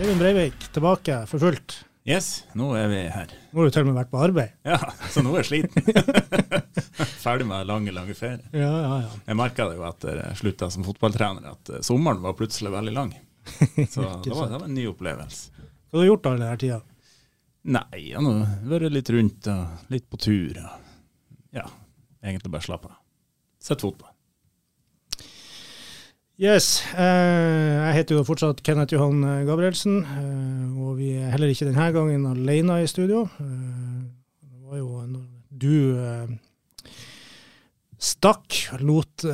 Øyvind Breivik tilbake for fullt. Yes, nå er vi her. Nå har du til og med vært på arbeid. Ja, så nå er jeg sliten. Ferdig med lange, lange ferie. Ja, ja, ja. Jeg merka det jo etter jeg slutta som fotballtrener, at eh, sommeren var plutselig veldig lang. Så det var, det var en ny opplevelse. Hva har du gjort all denne tida? Nei, jeg har vært litt rundt og litt på tur. Og ja, egentlig bare slappa av. Sett fotball. Yes. Eh, jeg heter jo fortsatt Kenneth Johan eh, Gabrielsen, eh, og vi er heller ikke denne gangen alene i studio. Det var jo når du stakk, lot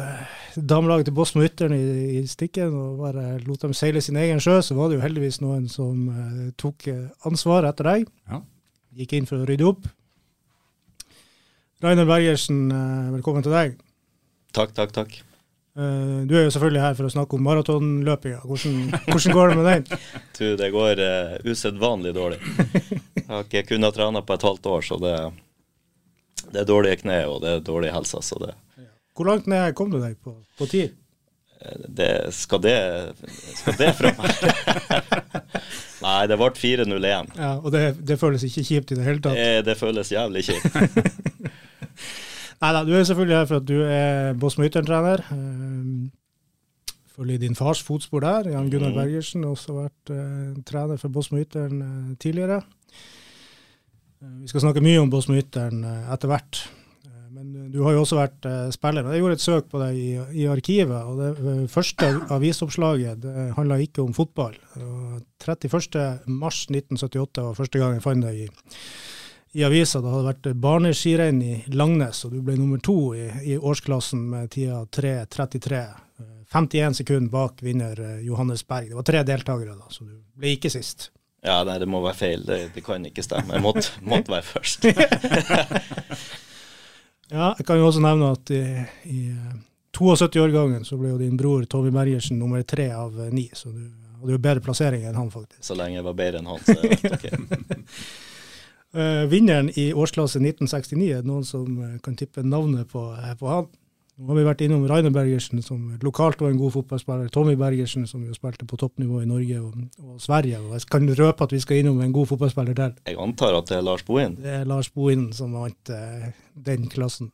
damelaget til Bosmo Ytteren i, i stikken og bare lot dem seile sin egen sjø, så var det jo heldigvis noen som tok ansvar etter deg. Ja. Gikk inn for å rydde opp. Rainer Bergersen, velkommen til deg. Takk, takk, takk. Eh, Du er jo selvfølgelig her for å snakke om maratonløpinga. Hvordan, hvordan går det med den? Du, det går uh, usedvanlig dårlig. Jeg har ikke kunnet trene på et halvt år, så det, det er dårlige kne og det er dårlig helse. Så det, Hvor langt ned kom du deg på, på tid? det skal det Skal det fra meg? Nei, det ble 4.01. Ja, og det, det føles ikke kjipt i det hele tatt. Det, det føles jævlig kjipt. Nei da, du er selvfølgelig her for at du er Bosmo I din fars fotspor der. Jan Gunnar mm. Bergersen har også vært eh, trener for Bosmo Ytteren eh, tidligere. Eh, vi skal snakke mye om Bosmo Ytteren eh, etter hvert. Men du har jo også vært spiller. Jeg gjorde et søk på deg i, i arkivet, og det første avisoppslaget det handla ikke om fotball. Og 31. mars 1978 var første gang jeg fant deg i, i avisa. Det hadde vært barneskirenn i Langnes, og du ble nummer to i, i årsklassen med tida 3.33. Eh, 51 sekunder bak vinner eh, Johannes Berg. Det var tre deltakere, da, så du ble ikke sist. Ja, nei, det må være feil. Det, det kan ikke stemme. Jeg måtte, måtte være først. Ja, jeg kan jo også nevne at i, i eh, 72-årgangen så ble jo din bror Tommy Bergersen nummer tre av eh, ni, så du hadde jo bedre plassering enn han, faktisk. Så lenge jeg var bedre enn han, så er det ok. uh, vinneren i årsklasse 1969, er det noen som eh, kan tippe navnet på, eh, på han? Nå har vi vært innom Rainer Bergersen, som lokalt var en god fotballspiller. Tommy Bergersen, som jo spilte på toppnivå i Norge og, og Sverige. Og jeg kan røpe at vi skal innom en god fotballspiller til. Jeg antar at det er Lars Bohin. Det er Lars Bohin som vant eh, den klassen.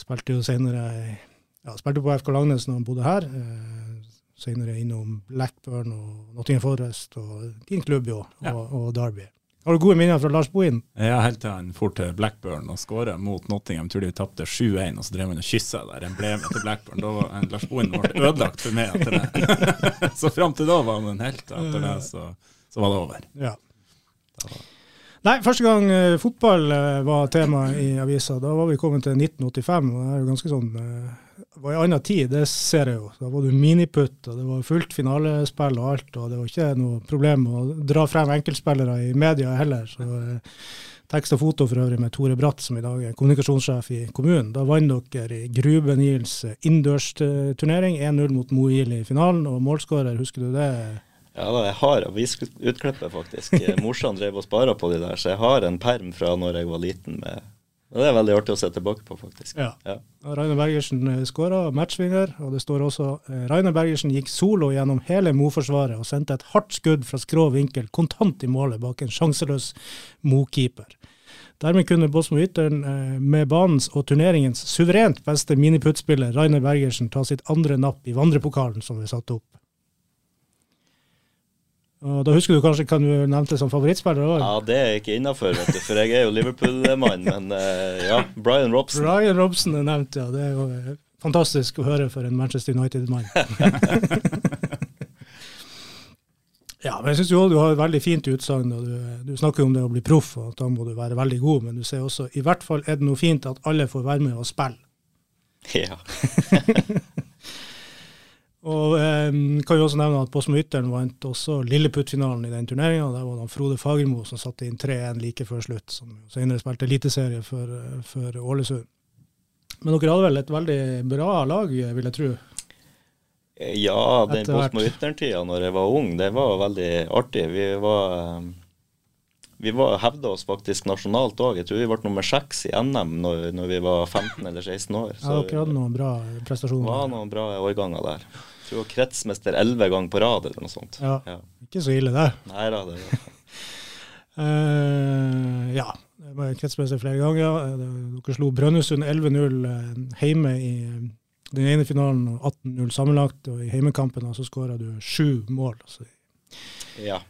Spilte jo senere ja, spilte på FK Langnes når han bodde her. Eh, senere innom Blackburn og Nottingham Forest og din klubb jo, og, Ja. og Derby. Har du gode minner fra Lars Bohin? Ja, helt til han for til Blackburn og skåra mot Nottingham. Tror de tapte 7-1, og så drev han og kyssa der emblemet til Blackburn. Da var Lars Bohin ble ødelagt for meg etter det. så fram til da var han en helt. Etter det så, så var det over. Ja. Nei, første gang eh, fotball eh, var tema i avisa, da var vi kommet til 1985. og Det er jo ganske sånn eh, det var en annen tid, det ser jeg jo. Da var det miniputt, og det var fullt finalespill og alt. Og det var ikke noe problem å dra frem enkeltspillere i media heller. Så eh, tekst og foto for øvrig med Tore Bratt, som i dag er kommunikasjonssjef i kommunen. Da vant dere i Grube Nils innendørsturnering, 1-0 mot Moil i finalen. Og målskårer, husker du det? Ja, da, jeg har avisutklippet, faktisk. Morsan drev og spara på de der, så jeg har en perm fra når jeg var liten. med Det er veldig artig å se tilbake på, faktisk. Ja. Ja. Rainer Bergersen skåra, matchvinner. Og det står også eh, Rainer Bergersen gikk solo gjennom hele Mo-forsvaret og sendte et hardt skudd fra skrå vinkel kontant i målet bak en sjanseløs Mo-keeper. Dermed kunne Bosmo Ytteren eh, med banens og turneringens suverent beste miniputtspiller Rainer Bergersen ta sitt andre napp i vandrepokalen som vi satte opp. Da husker du kanskje hva du nevnte som favorittspiller òg? Ja, det er ikke innafor, for jeg er jo Liverpool-mann. Men eh, ja, Brian Robson. Brian Robson er nevnt, ja. Det er jo eh, fantastisk å høre for en Manchester United-mann. ja, men jeg syns du har et veldig fint utsagn. Du, du snakker jo om det å bli proff, og at da må du være veldig god. Men du sier også i hvert fall er det noe fint at alle får være med og spille. Ja. Og eh, kan jo også nevne at Bosmo Ytteren vant også Lilleputt-finalen i den turneringa. Der var det Frode Fagermo som satte inn 3-1 like før slutt, som senere spilte eliteserie for, eh, for Ålesund. Men dere hadde vel et veldig bra lag, vil jeg tro? Ja, den Etter hvert. Bosmo Ytteren-tida når jeg var ung, det var veldig artig. Vi var eh, vi var, hevda oss faktisk nasjonalt òg. Jeg tror vi ble nummer seks i NM når, når vi var 15 eller 16 år. Ja, dere hadde noen bra prestasjoner. det var noen bra årganger der. Du var kretsmester elleve ganger på rad, eller noe sånt. Ja. Ja. Ikke så ille, det. Nei da, det var Eh, ja, jeg var kretsmester flere ganger. Eh, Dere slo Brønnøysund 11-0 eh, hjemme i den ene finalen og 18-0 sammenlagt. Og i heimekampen så skåra du sju mål. Altså. Ja.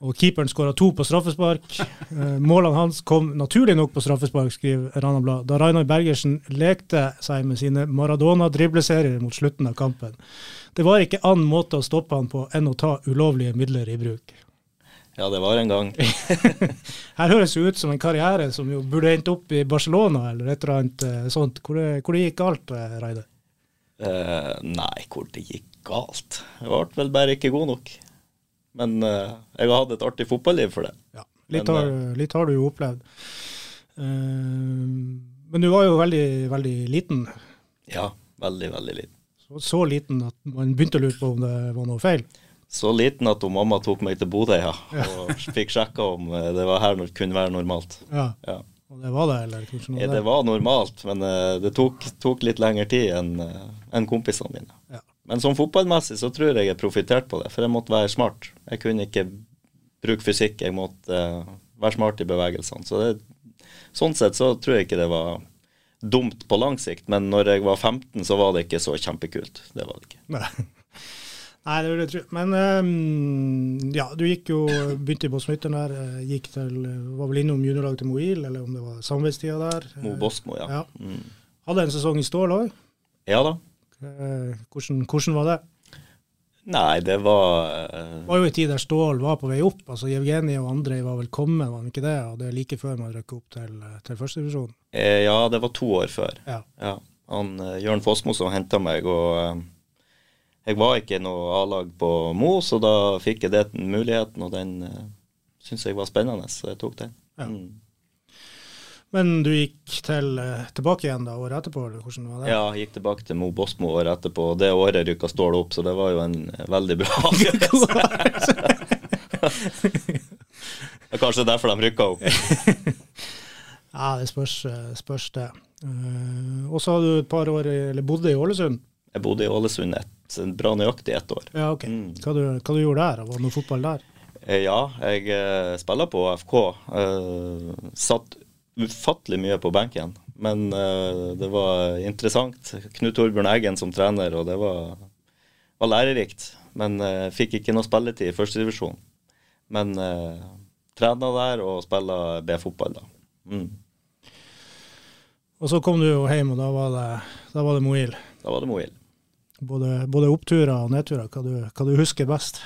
Og keeperen skåra to på straffespark. Målene hans kom naturlig nok på straffespark, skriver Rana Blad, da Rainar Bergersen lekte seg med sine Maradona-dribleserier mot slutten av kampen. Det var ikke annen måte å stoppe han på enn å ta ulovlige midler i bruk. ja, det var en gang. Her høres det ut som en karriere som jo burde endt opp i Barcelona eller et eller annet eh, sånt. Hvor det, hvor det gikk galt, eh, Reide? Uh, nei, hvor det gikk galt. Jeg ble vel bare ikke god nok. Men uh, jeg har hatt et artig fotballiv for det. Ja, litt, Men, har, litt har du jo opplevd. Men du var jo veldig, veldig liten. Ja, veldig, veldig liten. Så, så liten at man begynte å lure på om det var noe feil. Så liten at mamma tok meg til Bodø, ja. Og fikk sjekka om eh, det var her det kunne være normalt. Ja, Ja. Og det var det, eller? Noe Ja, det var normalt, men eh, det tok, tok litt lengre tid enn en kompisene mine. Ja. Men som fotballmessig så tror jeg jeg profitterte på det, for jeg måtte være smart. Jeg kunne ikke bruke fysikk, jeg måtte uh, være smart i bevegelsene. Så det, sånn sett så tror jeg ikke det var dumt på lang sikt, men når jeg var 15 så var det ikke så kjempekult. Det var det ikke. Nei. Nei, det vil jeg tro. Men um, ja, du gikk jo, begynte i Båtsmytteren der. eh, Gikk til, eh, var vel innom juniorlaget til Moil, eller om det var samarbeidstida der. Mo Eh, Bosmo, ja. ja. Mm. Hadde en sesong i Stål òg. Ja da. Hvordan, hvordan var det? Nei, det var eh, Det var jo en tid der Stål var på vei opp. altså Jevgenij og Andrej var vel kommet, var han ikke det? Og det er like før man røkker opp til, eh, til førstedivisjonen? eh, Ja, det var to år før. Ja. Ja, han eh, Jørn Fossmo som henta meg, og eh, jeg var ikke noe A-lag på Mo, så da fikk jeg den muligheten, og den uh, syntes jeg var spennende, så jeg tok den. Ja. Mm. Men du gikk til, eh, tilbake igjen da året etterpå, eller hvordan var det? Ja, jeg gikk tilbake til Mo Bosmo året etterpå, og det året rykka Stål opp, så det var jo en eh, veldig bra avgjørelse. Det er kanskje derfor de rykka opp. Ja, det spørs, eh, spørs det. Eh, og så har du et par år, eller bodde i Ålesund. Jeg bodde i Ålesund et, bra nøyaktig ett år. Ja, ok. Mm. Hva, du, hva du gjorde der? Var det noe fotball der? Ja, jeg spiller på FK. Uh, satt ufattelig mye på benken, men uh, det var interessant. Knut Torbjørn Eggen som trener, og det var, var lærerikt. Men uh, fikk ikke noe spilletid i førstedivisjon. Men uh, trena der og spilla B-fotball, da. Mm. Og så kom du jo hjem, og da var det, da var det Moil. Da var det Moil. Både, både oppturer og nedturer. Hva du, hva du husker best?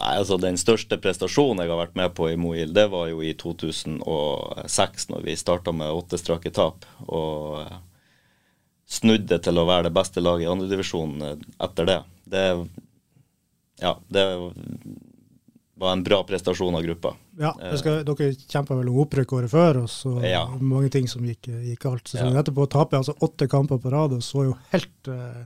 Nei, altså Den største prestasjonen jeg har vært med på i Moil, det var jo i 2006, når vi starta med åtte strake tap. Og eh, snudde til å være det beste laget i andredivisjon etter det. Det Ja, det var en bra prestasjon av gruppa. Ja, skal, Dere kjempa vel om opprykk året før, og så Ja. mange ting som gikk, gikk galt. Sesongen Ja. etterpå taper jeg altså åtte kamper på rad og så jo helt, eh,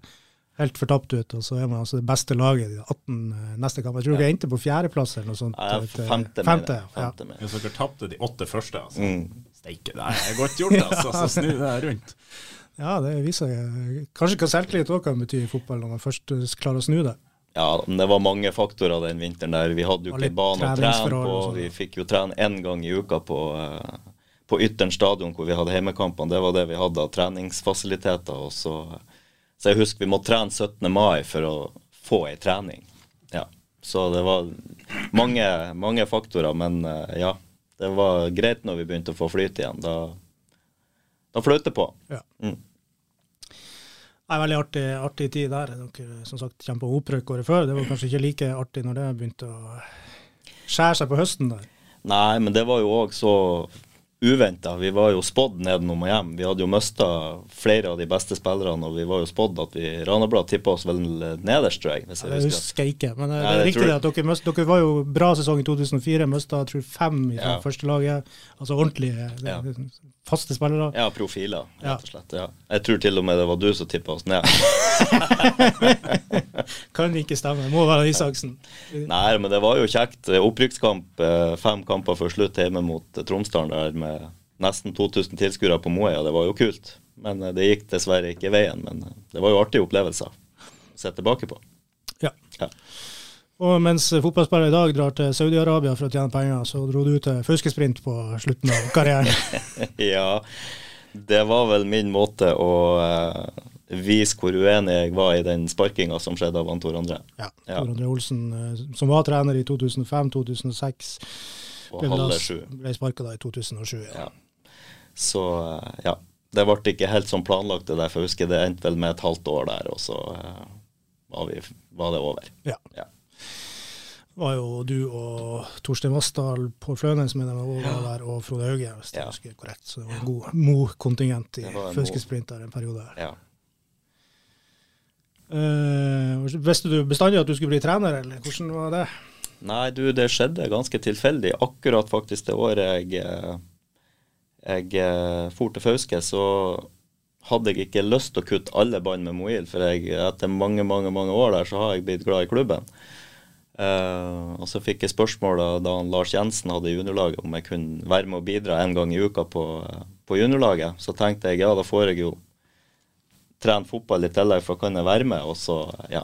helt fortapt ut. Og så er man altså det beste laget i 18 eh, neste kamp. Jeg tror dere endte på fjerdeplass eller noe sånt. Ja, til- femte, femte, ja. Femte, jeg. Hvis dere tapte de åtte første, altså. Mm. Steike, det er godt gjort, altså. Så snu det her rundt. ja, det viser jeg. Kanskje hva selvtillit òg kan bety i fotball, når man først eh, klarer å snu det. Ja, men det var mange faktorer den vinteren der. Vi hadde jo ikke bane å trene på. sånn. Vi fikk jo trene én gang i uka på, eh, på Ytteren stadion hvor vi hadde hjemmekampene. Det var det vi hadde av treningsfasiliteter. Og så, så jeg husker vi måtte trene 17. mai for å få ei trening. Ja. Så det var mange, mange faktorer, men eh, ja. Det var greit når vi begynte å få flyt igjen. Da, da fløt det på. Ja. Mm. Er veldig artig, artig tid der. Dere som sagt kjempa opprykk året før. Det var kanskje ikke like artig når det begynte å skjære seg på høsten der. Nei, men det var jo òg så uventa. Vi var jo spådd nedenom og hjem. Vi hadde jo mista flere av de beste spillerne, og vi var jo spådd at vi Ranablad tippa oss vel nederst, tror jeg. Hvis jeg Det husker. husker jeg ikke, men det, Nei, det er riktig det at dere, møst, dere var jo bra sesong i 2004. Mista tror jeg, fem i Ja. første laget. Altså ordentlige, Ja. Faste spillere. Ja, profiler, rett og slett. Ja. Jeg tror til og med det var du som tippa oss ned. Kan ikke stemme. Må være Isaksen. Nei, men det var jo kjekt. Opprykkskamp, eh, fem kamper før slutt hjemme mot eh, Tromsdalen der med nesten 2000 tilskuere på Moøya. Det var jo kult. Men eh, det gikk dessverre ikke veien. Men det var jo artige opplevelser å se tilbake på. Ja. Ja. Og mens fotballspillere i dag drar til Saudi-Arabia for å tjene penger, så dro du til fuskesprint på slutten av karrieren. Ja, det var vel min måte å uh, vise hvor uenig jeg var i den sparkinga som skjedde av Tor André. Ja, Ja. Tor André Olsen, uh, som var trener i 2005-2006, Og ble, ble sparka i 2007. Ja. Ja. Så uh, ja. Det ble ikke helt som planlagt, det der, for jeg husker det endte vel med et halvt år der, og så var, vi, var det over. Ja. Ja. Var jo du og Torstein Vassdal, Pål Flønen som er der, var Ja. der, og Frode Hauge, hvis jeg husker korrekt. Så det var en god Mo-kontingent i var en der periode. her. Ja. Uh, visste du bestandig at du skulle bli trener, eller hvordan var det? Nei, du, det skjedde ganske tilfeldig. Akkurat faktisk det året jeg, eh, jeg eh, for til Fauske, så hadde jeg ikke lyst til å kutte alle bånd med Moil, for jeg, etter mange, mange mange år der, så har jeg blitt glad i klubben. Eh, og så fikk jeg spørsmål da, da Lars Jensen hadde juniorlaget om jeg kunne være med og bidra en gang i uka på, på juniorlaget. Så tenkte jeg ja, da får jeg jo trene fotball i tillegg, for da kan jeg være med. Og så, ja.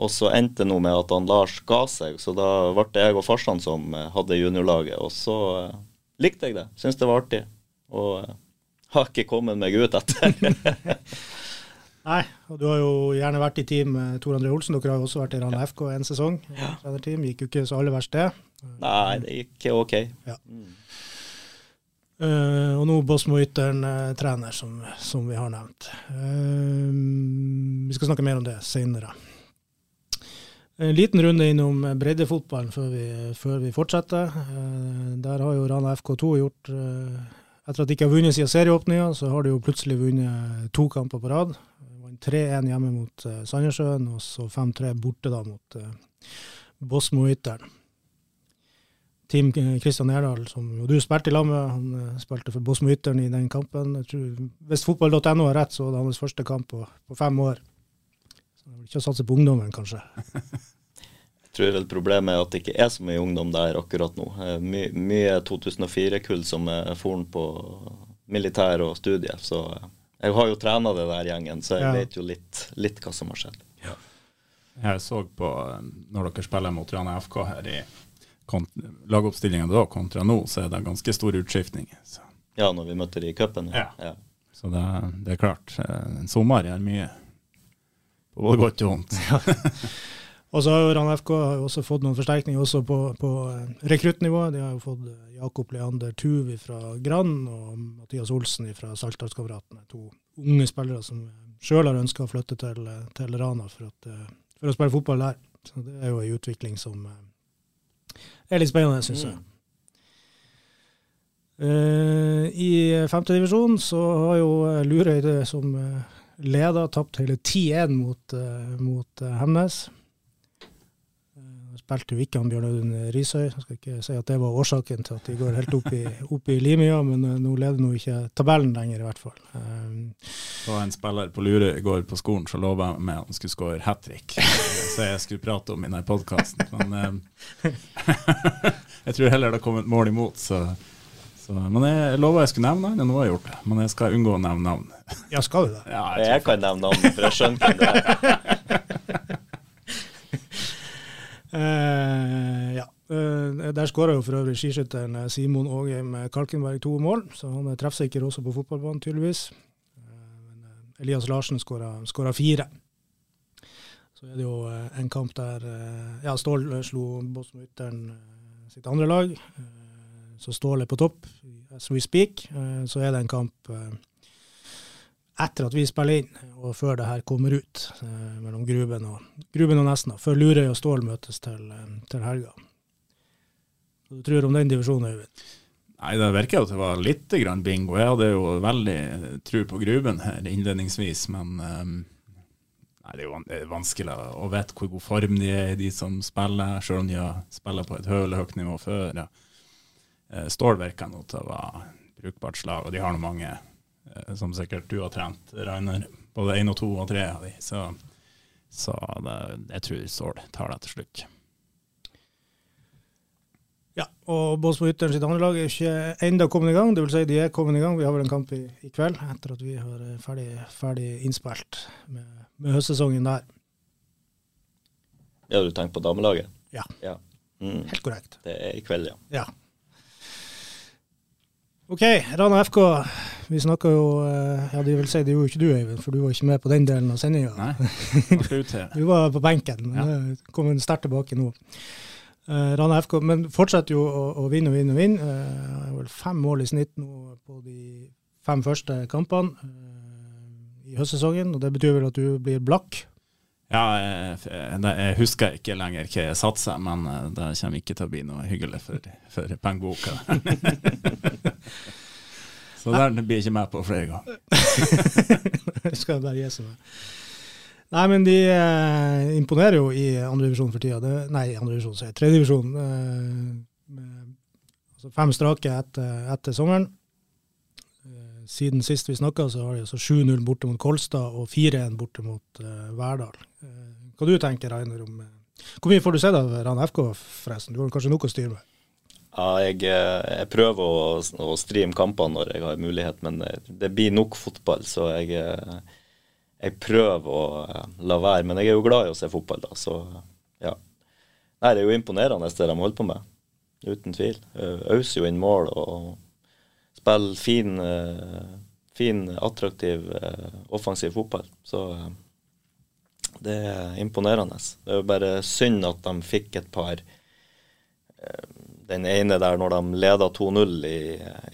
Og så endte det nå med at han Lars ga seg, så da ble det jeg og farsan som eh, hadde juniorlaget. Og så uh, likte jeg det, Syns det var artig. Og uh, har ikke kommet meg ut etter. Nei, og du har jo gjerne vært i team med Tor André Olsen. Dere har jo også vært i Rana FK en sesong. Ja. Trenerteam. Gikk jo ikke så aller verst, det. Nei, det gikk ok. Eh, og nå Bosmo Ytteren eh, trener, som, som vi har nevnt. Uh, vi skal snakke mer om det senere. En liten runde innom breddefotballen før vi, før vi fortsetter. Eh, der har jo Rana FK2 gjort eh, Etter at de ikke har vunnet siden serieåpninga, så har de jo plutselig vunnet to kamper på rad. Vant 3-1 hjemme mot uh, Sandnessjøen, og så 5-3 borte da mot uh, Bosmo Ytteren. Team Kristian Erdal, som jo du spilte i lag med, han eh, spilte for Bosmo Ytteren i den kampen. Jeg tror, hvis fotball.no har rett, så var det hans første kamp på, på fem år. Så det er vel ikke å satse på ungdommen, kanskje. Jeg tror vel problemet er at det ikke er så mye ungdom der akkurat nå. My, mye 2004-kull som er foren på militær og studie. Så jeg har jo trena det der gjengen, så jeg Ja. vet jo litt, litt hva som har skjedd. Jeg så på eh, når dere spiller mot Rana FK her i lagoppstillinga da kontra nå, så er det ganske stor utskiftning. Så, Ja, når vi møtte de i cupen. Ja. Ja. så det, det er klart. eh, En sommer gjør mye. Både godt og vondt. Og så har jo Rana FK også fått noen forsterkninger også på, på eh, rekruttnivå. De har jo fått eh, Jakob Leander Tuvi fra Grann og Mathias Olsen fra Saltdalskameratene. To unge spillere som sjøl har ønska å flytte til, eh, til Rana for, at, for å spille fotball der. Så det er jo en utvikling som er litt spennende, syns jeg. Eh, I femtedivisjon så har jo Lurøy som uh, leder tapt hele 10-1 mot, uh, mot Hemnes. Spilte jo ikke han Bjørn Audun Risøy. Jeg skal ikke si at det var årsaken til at de går helt opp i, opp i Limia, men eh, nå leder nå ikke tabellen lenger, i hvert fall. Um, Det var en spiller på Lure i går på skolen som lova meg at han skulle skåre hat trick. Så jeg skulle prate om i denne podkasten. Men um, jeg tror heller det kom et mål imot, så, så Men jeg lova jeg skulle nevne han, og nå har jeg gjort det. Men jeg skal unngå å nevne navn. ja, skal du det? Ja, jeg Jeg kan nevne navnet, for jeg skjønner hvem det. Eh, ja. Eh, der skåra jo for øvrig skiskytteren eh, Simon Ågheim Kalkenberg to mål, så han er treffsikker også på fotballbanen, tydeligvis. Eh, eh, Elias Larsen skåra fire. Så er det jo eh, en kamp der eh, ja, Stål slo Bosmo Ytteren eh, sitt andre lag. Eh, Så Stål er på topp as we speak. Eh, Så er det en kamp eh, etter at vi spiller inn, og før det her kommer ut, eh, mellom Gruben og, Gruben og Nesna, før Lurøy og Stål møtes til, eh, til helga. Hva du tror om den divisjonen, Øyvind? Nei, det virker jo at det var litt grann bingo. Jeg hadde jo veldig tro på Gruben her innledningsvis, men um, nei, det er jo vanskelig å vite hvor god form de er, de som spiller, selv om de har spiller på et høyere høyt nivå før. Ja. Eh, Stål virker nå til å være brukbart slag, og de har nå mange, som sikkert du har trent, Rainer. Både én og to og tre av de, så, så det, jeg tror Stål tar det til slutt. Ja, og Båtsmo-Ytteren sitt andre lag er ikke enda kommet i gang. Det vil si de er kommet i gang. Vi har vel en kamp i, i kveld, etter at vi har eh, ferdig, ferdig innspilt med, med høstsesongen der. Ja, du tenker på damelaget? Ja. ja. Mm. Helt korrekt. Det er i kveld, ja. Ja. OK, Rana FK. Vi snakka jo eh, Ja, de vil si det gjorde ikke du, Øyvind, for du var ikke med på den delen av sendinga. Du var på benken, men Ja. kom sterkt tilbake nå. Eh, Rana FK men fortsetter jo å, å vinne og vinne og vinne. Uh, har vel fem mål i snitt nå på de fem første kampene i høstsesongen. og Det betyr vel at du blir blakk. Ja, jeg, jeg, husker ikke lenger hva jeg satser, men eh, det kommer ikke til å bli noe hyggelig for, for pengeboka. Så der blir jeg ikke med på flere ganger. Skal jeg bare gi meg. Nei, men de eh, imponerer jo i andredivisjon for tida. Det, nei, andredivisjon, sier jeg. Tredjedivisjon. Eh, altså fem strake etter, etter sommeren. Siden sist vi snakka, så har de altså 7-0 borte mot Kolstad og 4-1 borte mot uh, Verdal. Uh, hva du tenker Rainer, om uh, Hvor mye får du sett av Rana FK, forresten? Du har kanskje nok å styre med? Ja, jeg, jeg prøver å, å streame kampene når jeg har mulighet, men det blir nok fotball, så jeg, jeg prøver å la være. Men jeg er jo glad i å se fotball, da, så ja. Nei, det er jo imponerende det de holder på med, uten tvil. Auser jo inn mål og spiller fin, eh, fin attraktiv, eh, offensiv fotball. Så eh, det er imponerende. Det er jo bare synd at de fikk et par den ene der når de leda 2-0 i,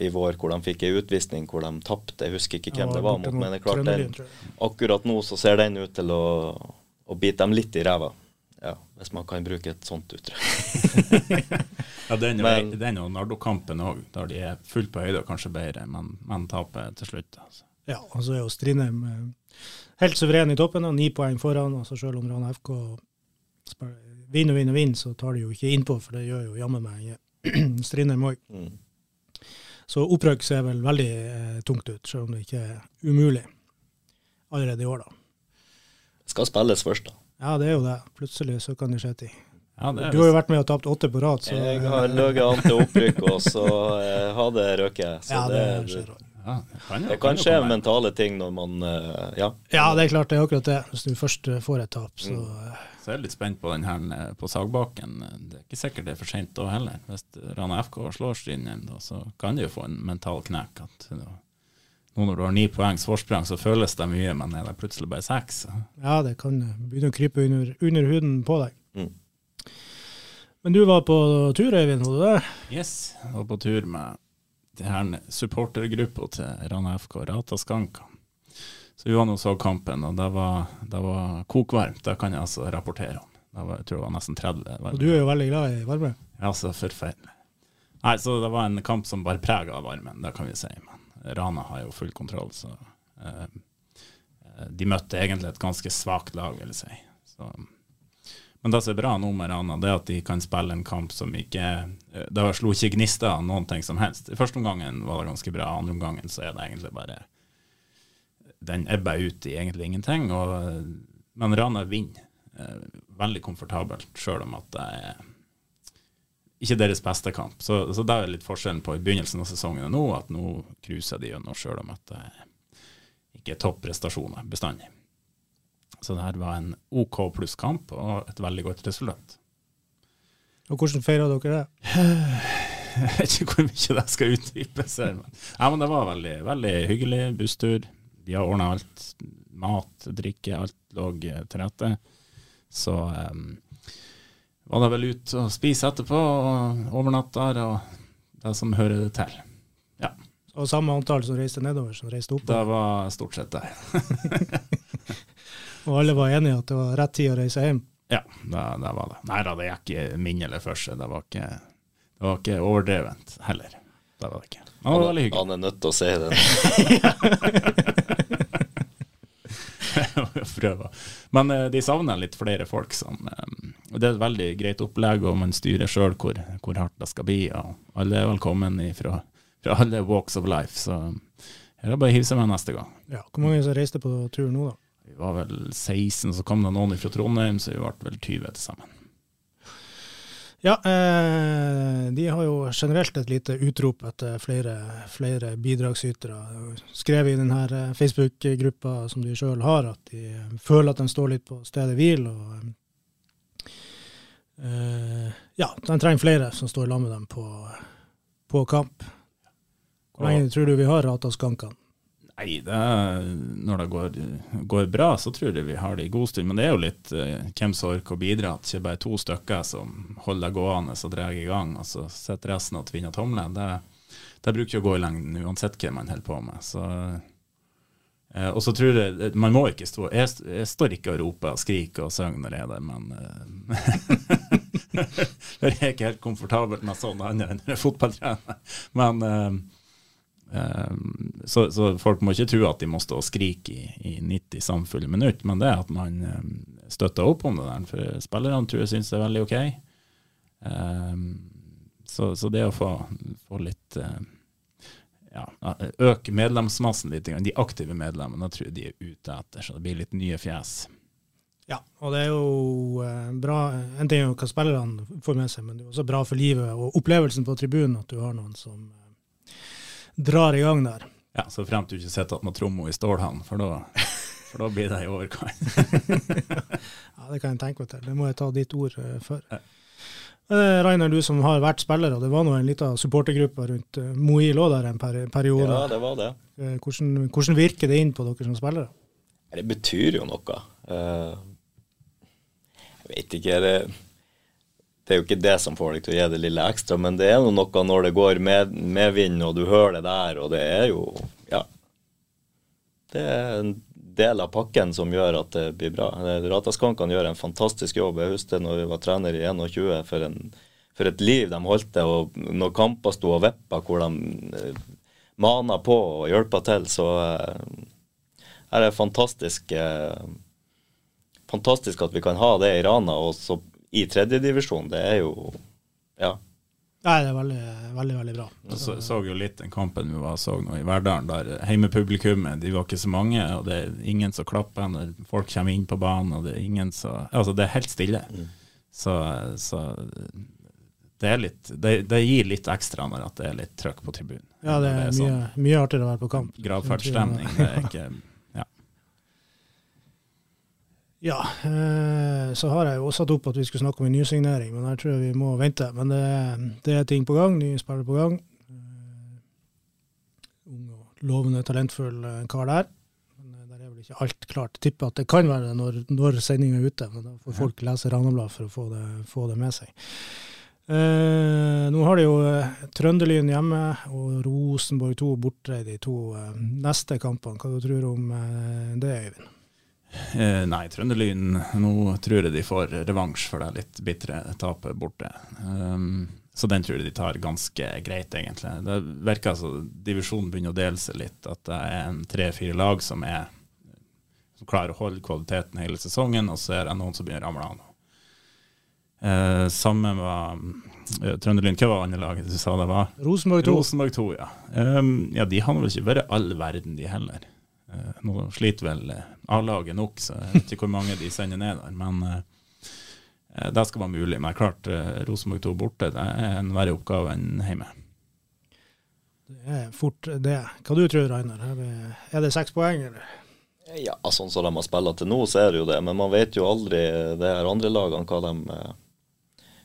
i vår, hvor de fikk ei utvisning hvor de tapte. Jeg husker ikke hvem det var mot, men det er klart den, akkurat nå så ser den ut til å, å bite dem litt i ræva. Ja, hvis man kan bruke et sånt uttrykk. Ja, den, Men- den og Nardo-kampen òg, der de er fullt på høyde og kanskje bedre, men, men taper til slutt. Altså. Ja, og så er jo Strindheim eh, helt suveren i toppen, og ni poeng foran. altså Selv om Rana FK vinner og vinner og vinner, så tar de jo ikke innpå, for det gjør jo jammen meg Strindheim òg. Mm. Så opprøk ser vel veldig eh, tungt ut, selv om det ikke er umulig allerede i år, da. Skal spilles først, da. Ja, det er jo det. Plutselig så kan det skje ting. Ja, det Du har jo vært med og tapt åtte på rad, så Jeg har ligget an til opprykk, og så eh, har det røket. Så Ja, det det, skjer også. ja, det kan, jo- det kan kan skje komme. mentale ting når man eh, Ja. Ja, det er klart det er akkurat det. Hvis du først eh, får et tap, så mm. Så jeg er litt spent på den her eh, på Sagbakken. Det er ikke sikkert det er for sent da heller. Hvis Rana FK slår Strindheim, igjen, så kan de jo få en mental knekk. At nå nå når du har ni poengs forsprang, så føles det mye, men er det plutselig bare seks? ja, det kan eh, begynne å krype under, under huden på deg. Mm. Men du var på tur, Øyvind, var du det? Yes, jeg var på tur med det her supportergruppa til Rana FK, Rata Skanka. Så vi var nå så kampen, og det var, det var kokvarmt. Det kan jeg altså rapportere om. Det var, jeg tror det var nesten 30. Varme. Og du er jo veldig glad i varme. Ja, så forferdelig. Nei, så det var en kamp som bare prega varmen, det kan vi si. Men Rana har jo full kontroll, så eh, eh, De møtte egentlig et ganske svakt lag, vil jeg si. Så, men det som er bra nå med Rana, det er at de kan spille en kamp som ikke eh, Det slo ikke gnister av noen ting som helst. I første omgangen var det ganske bra, andre omgangen så er det egentlig bare Den ebber ut i egentlig ingenting. Og, men Rana vinner eh, veldig komfortabelt, sjøl om at det er ikke deres beste kamp. Så, så det er litt forskjellen på i begynnelsen av sesongen og nå, at nå cruiser de gjennom sjøl om at det ikke er topprestasjoner bestandig. Så det her var en OK pluss-kamp og et veldig godt resultat. Og hvordan feira dere det? Jeg vet ikke hvor mye det skal utdypes her, men, ja, men det var veldig, veldig hyggelig busstur. De har ordna alt. Mat, drikke, alt lå til rette. Så um, var det vel ut og spise etterpå, og overnatt der, og det som hører det til. Og samme antall som reiste nedover, som reiste opp? Det var stort sett det. Og alle var enige at det var rett tid å reise hjem. Ja, det, det var det. Nei da, det gikk ikke minnelig for seg. Det var ikke, det var ikke overdrevent heller. Det var det ikke. Men det var veldig hyggelig. Han er nødt til å se det. prøve. Men eh, de savner litt flere folk. Som, eh, og det er et veldig greit opplegg, og man styrer sjøl hvor, hvor hardt det skal bli. Og alle er velkommen fra, fra alle walks of life. Så her er det bare å hive seg med neste gang. Ja. Hvor mange som reiste på tur nå, da? Vi var vel 16, så kom det noen fra Trondheim, så vi ble vel 20 til sammen. Ja, eh, de har jo generelt et lite utrop etter flere, flere bidragsytere. Skrevet i denne eh, Facebook-gruppa som de sjøl har, at de eh, føler at de står litt på stedet hvil. og eh, Ja, de trenger flere som står sammen med dem på, på kamp. Hvor lenge tror du vi har rata skankene? Nei, det når det går, går, bra, så tror jeg vi har det i god stund. Men det er jo litt uh, hvem som orker å bidra. At ikke bare to stykker som holder deg gående og drar i gang, og så sitter resten og tvinner tomler. Det, det bruker å gå i lengden uansett hva man holder på med. Så, uh, og så tror jeg Man må ikke stå Jeg, jeg står ikke og roper og skriker og synger når jeg er der, men uh, Jeg er ikke helt komfortabel med sånn annet enn er fotballtrener. Men Ehm, så, så, folk må ikke tro at de må stå og skrike i, i 90 samfulle minutter, men det er at man ehm, støtter opp om det der. For spillerne tror jeg syns det er veldig OK. Um, så, så, det å få, få litt ja, Øke medlemsmassen litt, de aktive medlemmene, tror jeg de er ute etter. Så det blir litt nye fjes. Ja, og det er jo bra En ting er jo hva spillerne får med seg, men det er også bra for livet og opplevelsen på tribunen at du har noen som drar i gang der. Ja, så fremt du ikke sitter med tromma i stålhavn, for da, for da blir det i overkant. ja, det kan jeg tenke meg til. Det må jeg ta ditt ord uh, for. Ja. Uh, Rainer, du som har vært spiller, og det var nå en liten supportergruppe rundt uh, Moil òg der en periode. Ja, det var det. Hvordan, hvordan, virker det inn på dere som spillere? Det betyr jo noe. jeg vet ikke. det det er jo ikke det som får deg til å gi det lille ekstra, men det er jo noe når det går med, vind og du hører det der, og det er jo Ja. Det er en del av pakken som gjør at det blir bra. Rataskankene gjør en fantastisk jobb. Jeg husker når vi var trener i 21, for, en, for et liv de holdt det. Og når kamper sto og vippa, hvor de eh, mana på og hjelpa til, så eh, er det fantastisk, eh, fantastisk at vi kan ha det i Rana. og så i tredjedivisjon, det er jo Ja. Nei, det er veldig, veldig veldig bra. Jeg så, så, jo litt den kampen vi var, så nå i Verdalen, der heimepublikummet de var ikke så mange. og Det er ingen som klapper når folk kommer inn på banen. og Det er ingen som, altså det er helt stille. Mm. Så, så, det, er litt, det, det, gir litt ekstra når det er litt trøkk på tribunen. Ja, det er, det er mye, sånn, mye artigere å være på kamp. Gravferdsstemning. Det er ikke Ja, eh, så har jeg jo satt opp at vi skulle snakke om en nysignering, men her tror jeg vi må vente. Men det, det er ting på gang, nye spillere på gang. Uh, ung og lovende, talentfull uh, kar der. Men der er vel ikke alt klart. Tipper at det kan være det når, når sendinga er ute, men da får folk lese Randablad for å få det, få det med seg. Eh, nå har de jo Trønderlyn hjemme og Rosenborg 2 borte de to neste kampene. Hva du tror du om det, Øyvind? Eh, nei, Trønderlyn Nå tror jeg de får revansj for det litt bitre tapet borte. Um, så den tror jeg de tar ganske greit, egentlig. Det virker altså divisjonen begynner å dele seg litt. At det er en tre-fire lag som, er, som klarer å holde kvaliteten hele sesongen, og så er det noen som begynner å ramle av. Eh, samme var uh, Trønderlyn. Hva var andre laget du sa det var? Rosenborg 2. Rosenborg 2 ja. Um, ja, de har vel ikke vært all verden, de heller. Eh, nå sliter vel eh, A-laget nok, så jeg vet ikke hvor mange de sender ned der. Men uh, det skal være mulig. Men klart, Rosenborg 2 borte det er en verre oppgave enn hjemme. Det er fort det. Hva du tror Rainer? Er det seks poeng, eller? Ja, sånn som de har spilt til nå, så er det jo det. Men man vet jo aldri det her andre lagene hva de,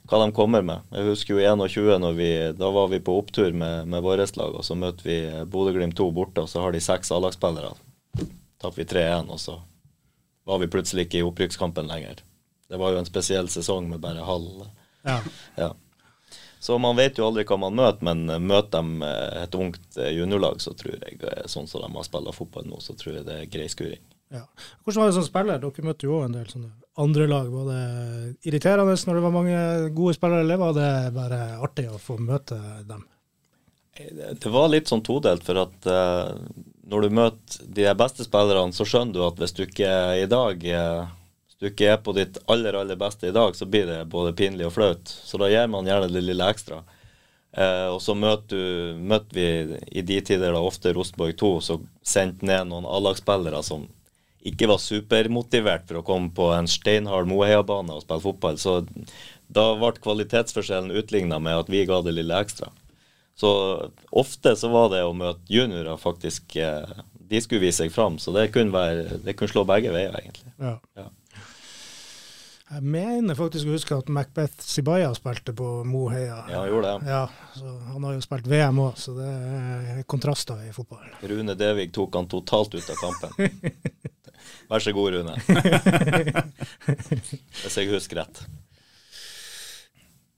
hva de kommer med. Jeg husker jo 21, når vi, da var vi på opptur med, med vårt lag, og så møtte vi Bodø-Glimt 2 borte, og så har de seks A-lagsspillere tapte vi 3-1, og så var vi plutselig ikke i opprykkskampen lenger. Det var jo en spesiell sesong med bare halv ja. ja. Så man vet jo aldri hva man møter, men møter de et ungt juniorlag, så tror jeg, sånn som de har spilt fotball nå, så tror jeg det er grei skuring. Ja. Hvordan var det som spiller? Dere møtte jo en del sånne andre lag. Var det irriterende når det var mange gode spillere, eller var det bare artig å få møte dem? Det var litt sånn todelt, for at uh, når du møter de beste spillerne, så skjønner du at hvis du ikke i dag eh, hvis du ikke er på ditt aller aller beste i dag, så blir det både pinlig og flaut. Så da gir man gjerne det lille ekstra. Eh, og så møter, møter vi i de tider da ofte Rosenborg 2, så sendte ned noen A-lagsspillere som ikke var supermotivert for å komme på en steinhard Moheia-bane og spille fotball. Så da ble kvalitetsforskjellen utligna med at vi ga det lille ekstra. Så ofte så var det å møte juniorer faktisk eh, De skulle vise seg fram, så det kunne, være, det kunne slå begge veier, egentlig. Ja. Ja. Jeg mener faktisk å huske at Macbeth Sibaya spilte på Mo Heia. Ja, han gjorde det. Ja, så Han har jo spilt VM òg, så det er kontraster i fotballen. Rune Devig tok han totalt ut av kampen. Vær så god, Rune. Hvis jeg husker rett.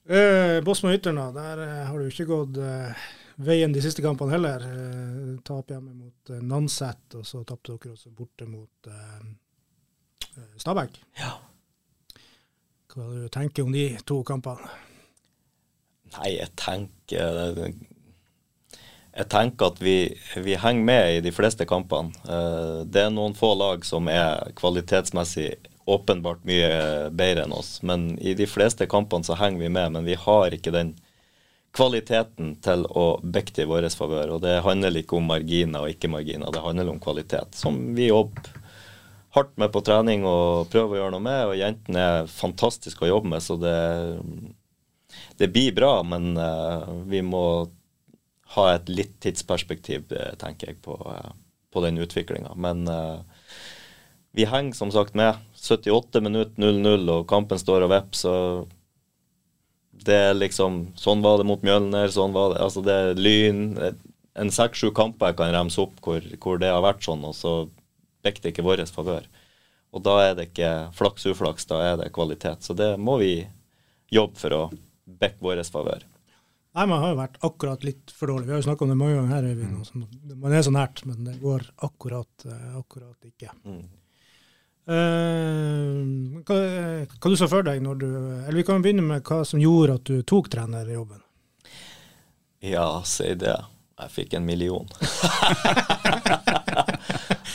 Eh, Bosma Ytterna, der eh, har du ikke gått eh, veien de siste kampene heller. Eh, tap hjemme mot eh, Nanset, og så tapte dere også borte mot eh, eh, Stabæk. Ja. Hva du tenker om de to kampene? Nei, jeg tenker Jeg tenker at vi, vi henger med i de fleste kampene. Det er noen få lag som er kvalitetsmessig åpenbart mye bedre enn oss. Men i de fleste kampene så henger vi med, men vi har ikke den kvaliteten til å bekte til vår favør. Og det handler ikke om marginer og ikke marginer, det handler om kvalitet. Som vi jobber hardt med på trening og prøver å gjøre noe med. Og jentene er fantastiske å jobbe med, så det, det blir bra. Men eh, vi må ha et litt tidsperspektiv, eh, tenker jeg, på, eh, på den utviklinga. Men eh, vi henger som sagt med. 78 minutter 0-0, og kampen står og vipper, så det er liksom Sånn var det mot Mjølner, sånn var det Altså, det er Lyn En seks-sju kamper jeg kan remse opp hvor, hvor det har vært sånn, og så bikker det ikke vår favør. Og da er det ikke flaks-uflaks, da er det kvalitet. Så det må vi jobbe for å bikke vår favør. Nei, Man har jo vært akkurat litt for dårlig. Vi har jo snakka om det mange ganger her. Øyvind, sånn. Man er så nært, men det går akkurat, eh, akkurat ikke. Mm. Eh, hva, hva du så for deg når du Eller vi kan begynne med hva som gjorde at du tok trenerjobben. Ja, si det. Jeg fikk en million.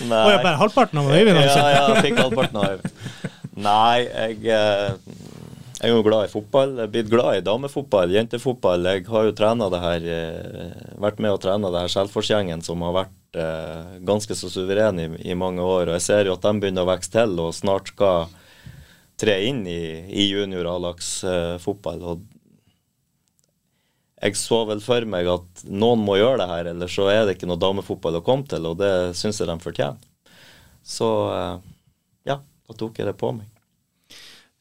Nei. Oh, jeg bare halvparten av Øyvind, altså? Ja, ja, jeg fikk halvparten av Øyvind. Nei, jeg, eh, jeg er jo glad i fotball. Jeg er blitt glad i damefotball, jentefotball. Jeg har jo det her, eh, vært med og trene det her Selforsgjengen som har vært eh, ganske så suveren i, i mange år. Og jeg ser jo at de begynner å vokse til og snart skal tre inn i, i junior A-lagsfotball. Eh, jeg så vel for meg at noen må gjøre det her, eller så er det ikke noe damefotball å komme til, og det syns jeg de fortjener. Så eh, ja, da tok jeg det på meg.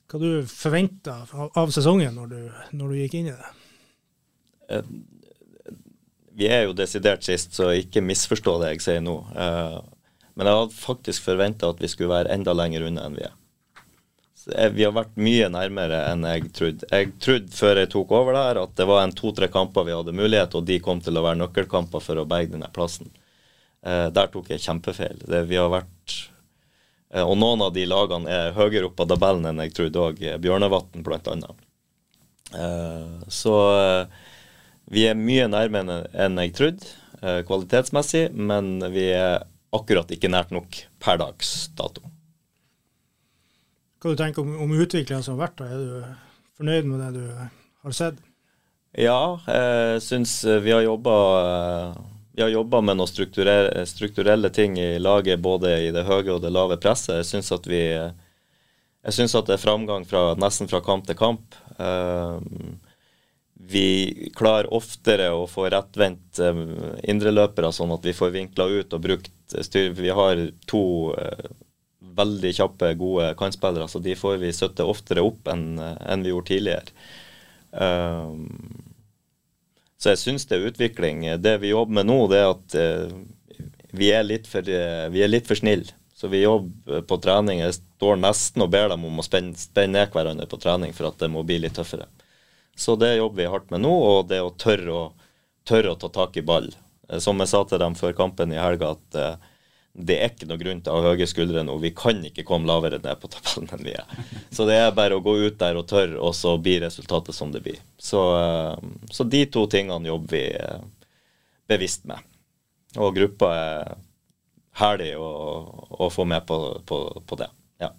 Hva du forventa av, sesongen når du, når du gikk inn i det? Eh, Vi er jo desidert sist, så ikke misforstå det jeg sier nå. Eh, Men jeg hadde faktisk forventa at vi skulle være enda lenger unna enn vi er. Vi har vært mye nærmere enn jeg trodde. Jeg trodde før jeg tok over der at det var en to-tre kamper vi hadde mulighet, og de kom til å være nøkkelkamper for å berge denne plassen. Eh, Der tok jeg kjempefeil. Vi har vært eh, Og noen av de lagene er høyere oppe på tabellen enn jeg trodde òg. Bjørnevatn bl.a. Eh, Så eh, vi er mye nærmere enn jeg trodde, eh, kvalitetsmessig, men vi er akkurat ikke nært nok per dags dato. Hva du tenker om, om utviklingen som har vært? Er du fornøyd med det du har sett? Ja, jeg syns vi har jobba vi har jobba med noen strukturelle, ting i laget, både i det høye og det lave presset. Jeg syns at vi jeg synes at det er framgang fra, nesten fra kamp til kamp. Eh, vi klarer oftere å få rettvendt uh, indreløpere, sånn at vi får vinkla ut og brukt styr. Vi har to eh, veldig kjappe, gode kantspillere, så de får vi støtte oftere opp enn vi gjorde tidligere. Så jeg syns det er utvikling. Det vi jobber med nå, det er at eh, vi er litt for, for snille. Så vi jobber på trening. Jeg står nesten og ber dem om å spenne, spenne ned hverandre på trening for at det må bli litt tøffere. Så det jobber vi hardt med nå, og det å tørre å, tørre å ta tak i ball. Eh, Som jeg sa til dem før kampen i helga, at uh, det er ikke noe grunn til å ha høye skuldre nå. Vi kan ikke komme lavere ned på tabellen enn vi er. Så det er bare å gå ut der og tørre, og så blir resultatet som det blir. Så, uh, så de to tingene jobber vi uh, bevisst med. Og gruppa er herlig å, å få med på, på, på det. Ja.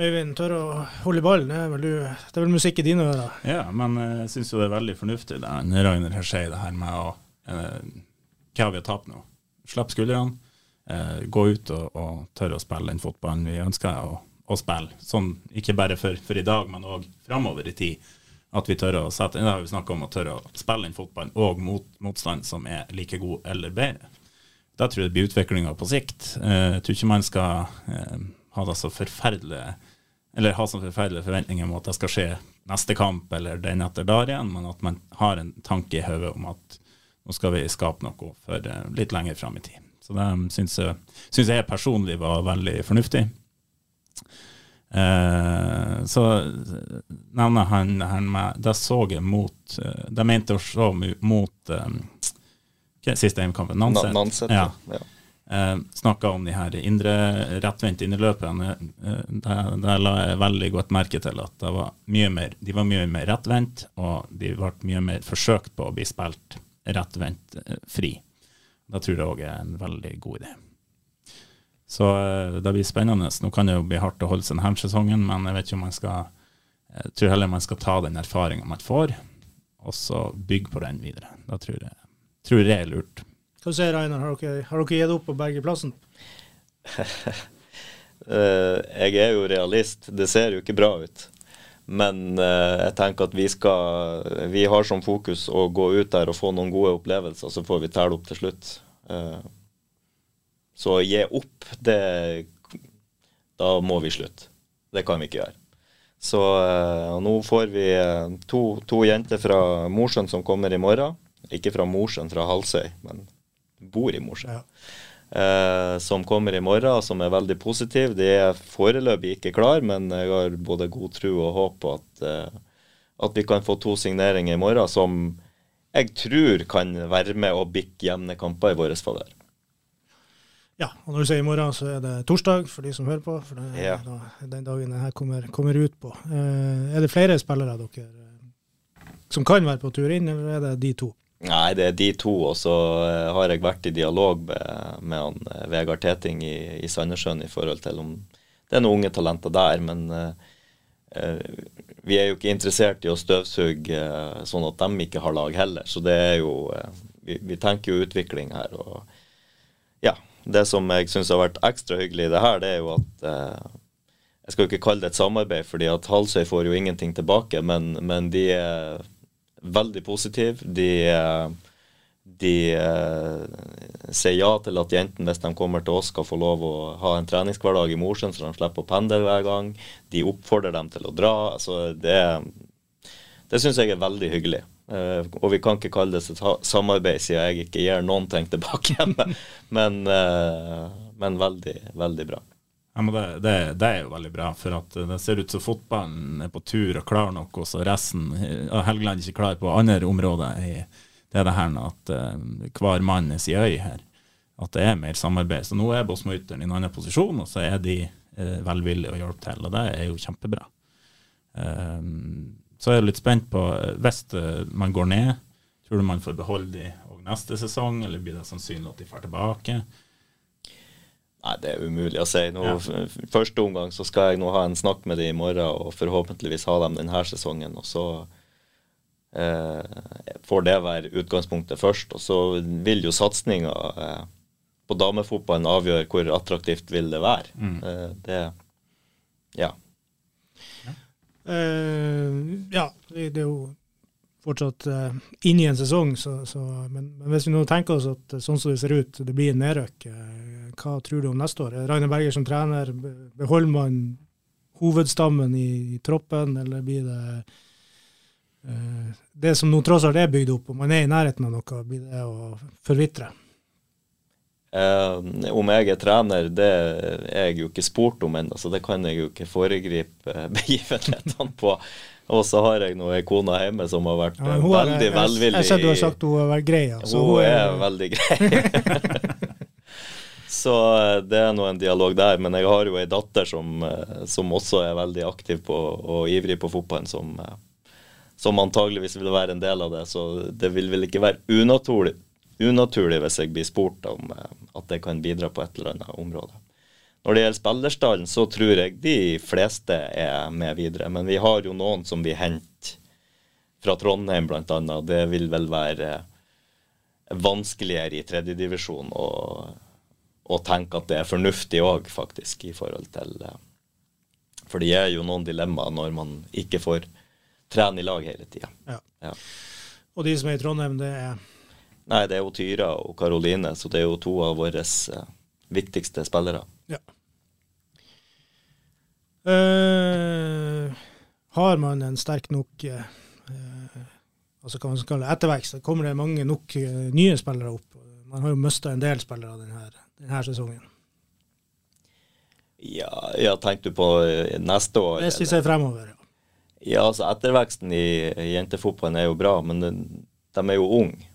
Øyvind, tør å holde i ballen, det er vel, du, det er vel musikk i dine ører? Ja, men eh, jeg syns jo det er veldig fornuftig det Ragnar her sier, det her med å eh, Hva har vi har tape nå? Slipp skuldrene, eh, gå ut og, og tørre å spille den fotballen vi ønsker, å, å spille. Sånn, ikke bare for, for i dag, men òg framover i tid. At vi tør å sette, Da har vi snakka om å tørre å spille inn fotballen og mot motstand som er like god eller bedre. Da tror jeg det blir utviklinga på sikt. Eh, jeg tror ikke man skal eh, ha det så forferdelig eller ha så forferdelige forventninger om at det skal skje neste kamp eller den etter der igjen, men at man har en tanke i hodet om at nå skal vi skape noe for uh, litt lenger fram i tid. Så det syns jeg, synes jeg personlig var veldig fornuftig. Eh, så nevner han, han med Det så jeg mot uh, De mente å se mot um, siste hjemmekampen, Nanset. Nanset ja. ja. Eh, Snakka om de her indre rettvendte innerløperne. Eh, der, der la jeg veldig godt merke til at var mer, de var mye mer rettvendt, og de ble mye mer forsøkt på å bli spilt rettvendt eh, fri. Da tror jeg òg er en veldig god idé. Så eh, det blir spennende. Nå kan det jo bli hardt å holde seg denne sesongen, men jeg vet ikke om man skal jeg tror heller man skal ta den erfaringa man får, og så bygge på den videre. Da tror jeg, tror jeg er lurt. Hva sier Einar, har dere, har dere gitt opp på begge plassen? jeg er jo realist. Det ser jo ikke bra ut. Men uh, jeg tenker at vi skal Vi har som fokus å gå ut der og få noen gode opplevelser, så får vi telle opp til slutt. Uh, så å gi opp, det Da må vi slutte. Det kan vi ikke gjøre. Så uh, nå får vi uh, to, to, jenter fra Mosjøen som kommer i morgen. Ikke fra Mosjøen, fra Halsøy, men bor i Mosjøen. Ja. Uh, som kommer i morgen, som er veldig positiv. De er foreløpig ikke klar, men jeg har både god tro og håp på at, at vi kan få to signeringer i morgen som jeg tror kan være med å bikke jevne kamper i vår favør. Ja, og når du sier i morgen, så er det torsdag for de som hører på. For det er ja. den dagen denne kommer, kommer ut på. Eh, er det flere spillere dere eh, som kan være på tur inn, eller er det de to? Nei, det er de to. Og så eh, har jeg vært i dialog med, med han, eh, Vegard Teting i, i Sandnessjøen i forhold til om det er noen unge talenter der. Men eh, vi er jo ikke interessert i å støvsuge sånn at de ikke har lag heller. Så det er jo vi, vi tenker jo utvikling her. og ja, det som jeg syns har vært ekstra hyggelig i det her, det er jo at Jeg skal jo ikke kalle det et samarbeid, fordi at Halsøy får jo ingenting tilbake, men, men de er veldig positive. De, de eh, sier ja til at jentene, hvis de kommer til oss, skal få lov å ha en treningshverdag i Mosjøen, så de slipper å pendle hver gang. De oppfordrer dem til å dra. altså det, det syns jeg er veldig hyggelig. Uh, og vi kan ikke kalle det et samarbeid siden jeg ikke gir noen ting tilbake hjemme. men, uh, men veldig, veldig bra. Det, det, det, er jo veldig bra, for at det ser ut som fotballen er på tur og klar nok, og så resten av Helgeland ikke klar på andre områder. det er det her at uh, hver mann er sin øy her. At det er mer samarbeid. Så nå er Bosmo-Ytteren i en annen posisjon, og så er de velvillige og hjelper til. Og det er jo kjempebra. Så er jeg litt spent på, eh, hvis eh, man går ned, tror du man får beholde de òg neste sesong, eller blir det sannsynlig at de drar tilbake? Nei, det er umulig å si. Nå, ja. Første omgang så skal jeg nå ha en snakk med dem i morgen og forhåpentligvis ha dem denne sesongen. Og så eh, får det være utgangspunktet først. Og så vil jo satsinga eh, på damefotballen avgjøre hvor attraktivt vil det være. Mm. Eh, det, ja. Uh, ja, det, er jo fortsatt uh, inn i en sesong, så, så, men, men, hvis vi nå tenker oss at sånn som det ser ut, det blir en nedrøkk. uh, hva tror du om neste år? Rainer Berger som trener, beholder man hovedstammen i, i troppen, eller blir det det som nå tross alt er bygd opp, om man er i nærheten av noe, blir det å forvitre? Eh, om jeg er trener, det er jeg jo ikke spurt om ennå, så det kan jeg jo ikke foregripe begivenhetene på. Og så har jeg nå ei kone hjemme som har vært ja, veldig er, velvillig. Jeg ser du har sagt hun har vært grei. Altså. Hun, hun er, er veldig grei. så eh, det er nå en dialog der. Men jeg har jo ei datter som, som, også er veldig aktiv på, og ivrig på fotballen, som, som antageligvis vil være en del av det. Så det vil vel ikke være unaturlig unaturlig hvis jeg blir spurt om eh, at det kan bidra på et eller annet område. Når det gjelder spillerstallen, så tror jeg de fleste er med videre. Men vi har jo noen som vi henter fra Trondheim, bl.a. Det vil vel være vanskeligere i tredjedivisjon å, å tenke at det er fornuftig òg, faktisk, i forhold til, For det er jo noen dilemmaer når man ikke får trene i lag hele tida. Ja. Ja. Og de som er i Trondheim, det er Nei, det er jo Tyra og Karoline, så det er jo to av våre eh, viktigste spillere. Ja. Uh, har man en sterk nok uh, eh, altså hva man skal kalle ettervekst, kommer det mange nok eh, nye spillere opp. Man har jo mista en del spillere denne, denne sesongen. Ja, ja tenkte du på eh, neste år? Vi eller? ser fremover, ja. Ja, altså Etterveksten i i jentefotballen er jo bra, men de er jo unge.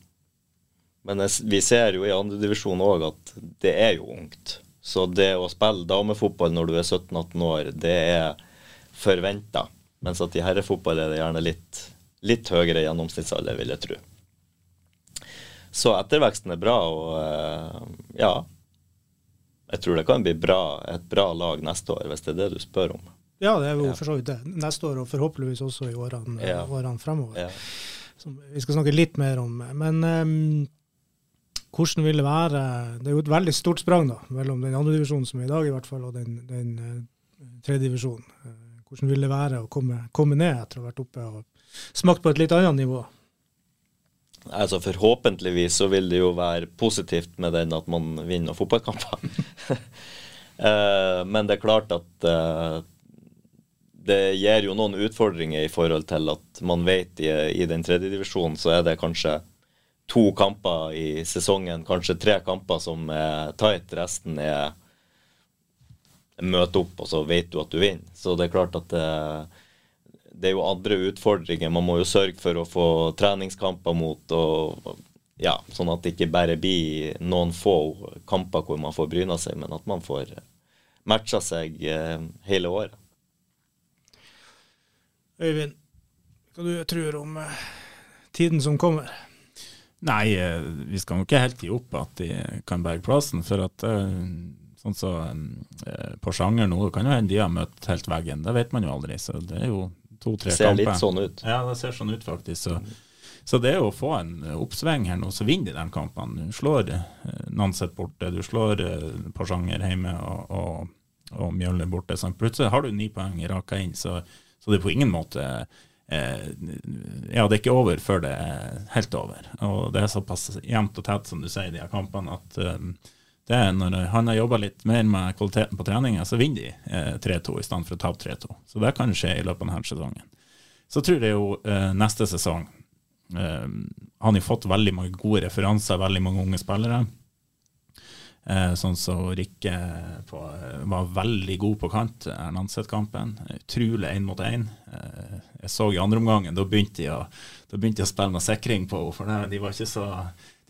Men vi ser jo i andredivisjon òg at det er jo ungt. Så det å spille damefotball når du er 17-18 år, det er forventa. Mens at i herrefotball er det gjerne litt, litt høyere gjennomsnittsalder, vil jeg tro. Så etterveksten er bra, og eh, ja Jeg tror det kan bli bra, et bra lag neste år, hvis det er det du spør om. Ja, det er jo Ja. for så vidt det. Neste år og forhåpentligvis også i årene, Ja. årene fremover. Ja. Som vi skal snakke litt mer om. Men um, hvordan vil det være Det er jo et veldig stort sprang da, mellom den andre divisjonen som er i dag, i hvert fall, og den, den eh, tredje divisjonen. Eh, hvordan vil det være å komme, komme ned etter å ha vært oppe og smakt på et litt annet nivå? Altså Forhåpentligvis så vil det jo være positivt med den at man vinner fotballkamper. Eh, Men det er klart at eh, det gir jo noen utfordringer i forhold til at man vet i, den tredje divisjonen så er det kanskje to kamper i sesongen, kanskje tre kamper som er tight, resten er møte opp, og så vet du at du vinner. Så det er klart at det, det er jo andre utfordringer. Man må jo sørge for å få treningskamper mot og ja, sånn at det ikke bare blir noen få kamper hvor man får bryna seg, men at man får matcha seg eh, hele året. Øyvind, hva du tror om eh, tiden som kommer? Nei, eh, vi skal jo ikke helt gi opp at de kan berge plassen. For at sånn så Porsanger på sjanger nå, det kan jo hende de har møtt helt veggen. Det vet man jo aldri. Så det er jo to-tre Det ser kamper. litt sånn ut. Ja, det ser sånn ut faktisk. Så, så det er jo å få en oppsving her nå, så vinner de de kampene. Du slår eh, Nanset borte, du slår eh, Porsanger hjemme og, og, og Mjølle borte. Så plutselig har du ni poeng raka inn, så, så det er på ingen måte eh, Ja, det er ikke over før det er helt over. Og det er såpass jevnt og tett, som du sier, de her kampene, at eh, det er når han har jobba litt mer med kvaliteten på treninga, så vinner de eh, 3-2 i stedet for å tape 3-2. Så det kan skje i løpet av denne sesongen. Så tror jeg jo eh, neste sesong eh, Han har fått veldig mange gode referanser, veldig mange unge spillere. Eh, sånn som Rikke på, eh, var veldig god på kant, Ernanseth-kampen. Utrolig én mot én. Eh, jeg så i andre omgangen, da begynte de å, begynte de å spille med sikring på henne. For de var ikke så,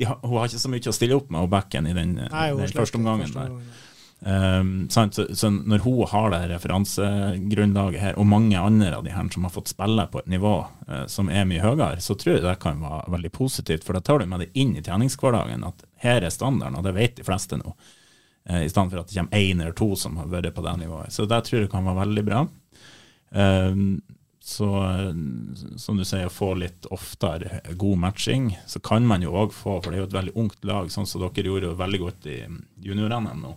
har- hun har ikke så mye å stille opp med, og backen, i den, Nei, hun den første omgangen. første der. Um, sant? Så, så når hun har det referansegrunnlaget her, og mange andre av de her som har fått spille på et nivå uh, som er mye høyere, så tror jeg det kan være veldig positivt. For da tar du med det inn i treningshverdagen at her er standarden, og det vet de fleste nå. Uh, I stedet for at det kommer én eller to som har vært på det nivået. Så det tror jeg kan være veldig bra. Um, så eh, som du sier, få litt oftere god matching, så kan man jo òg få, for det er jo et veldig ungt lag, sånn som dere gjorde jo veldig godt i junior-NM nå.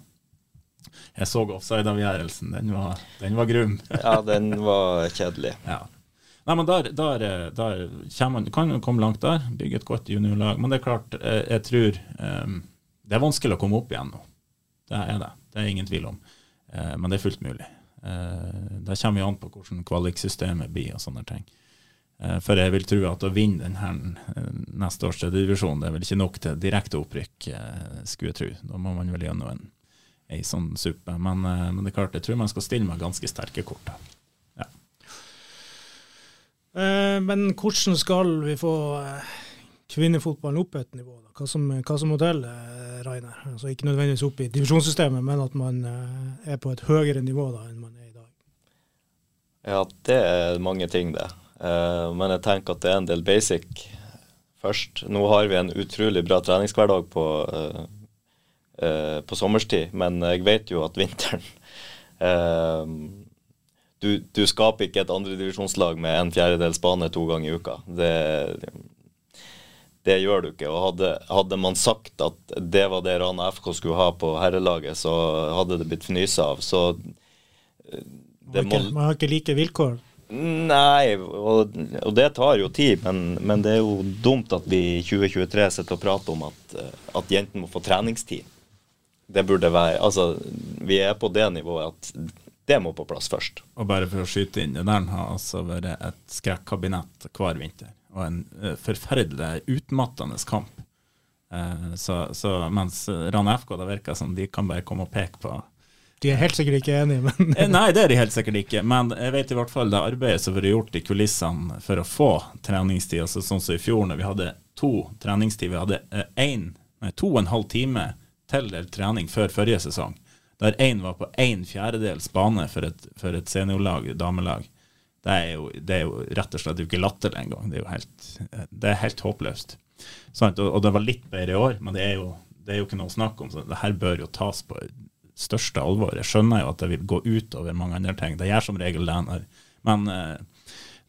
Jeg så offside-avgjørelsen, den, den var grum. Ja, den var kjedelig. ja. Nei, men der, der, eh, der man, kan jo komme langt der, bygge et godt juniorlag. Men det er klart, jeg, jeg tror um, det er vanskelig å komme opp igjen nå. Det er det, det er ingen tvil om. Uh, men det er fullt mulig. Eh, det kommer jo an på hvordan kvaliksystemet blir og sånne ting. Eh, for jeg vil tro at å vinne denne eh, neste års divisjon, det er vel ikke nok til direkte opprykk, skulle jeg tro. Da må man vel gjennom en, ei sånn suppe. Men, men det er klart, jeg tror man skal stille med ganske sterke kort. Ja. Men hvordan skal vi få kvinnefotballen opp et nivå? Da? Hva, som, hva som må til, eh, Rainer? Altså, ikke nødvendigvis opp i divisjonssystemet, men at man eh, er på et høyere nivå da, enn man er i dag. Ja, det er mange ting, det. Eh, men jeg tenker at det er en del basic først. Nå har vi en utrolig bra treningshverdag på, på sommerstid, men jeg vet jo at vinteren du, du skaper ikke et andredivisjonslag med en fjerdedels bane to ganger i uka. Det, det gjør du ikke. Og hadde, hadde man sagt at det var det Rana FK skulle ha på herrelaget, så hadde det blitt fnysa av. Så Man har, ikke, man har ikke like vilkår. Nei, og, og, det tar jo tid, men, men, det er jo dumt at vi i 2023 sitter og prater om at, at jentene må få treningstid. Det burde være Altså, vi er på det nivået at det må på plass først. Og bare for å skyte inn, det der har altså vært et skrekkabinett hver vinter. Og en uh, forferdelig utmattende kamp. Uh, så, så, mens Rana FK, det virker som de kan bare komme og peke på de er helt sikkert ikke enige, men eh, Nei, det er de helt sikkert ikke. Men jeg vet i hvert fall det arbeidet som har vært gjort i kulissene for å få treningstid. altså Sånn som i fjor, når vi hadde to treningstid. Vi hadde en, nei, to og en halv time tildelt trening før forrige sesong. Der én var på en fjerdedels bane for et, for et seniorlag, damelag. Det er, jo, det er, jo, rett og slett ikke latterlig engang. Det er jo helt, det er helt håpløst. Og, og, det var litt bedre i år, men det er jo, det er jo ikke noe å snakke om. Så det her bør jo tas på største alvor. Jeg skjønner jo at det vil gå ut over mange andre ting. Det gjør som regel det. Men eh,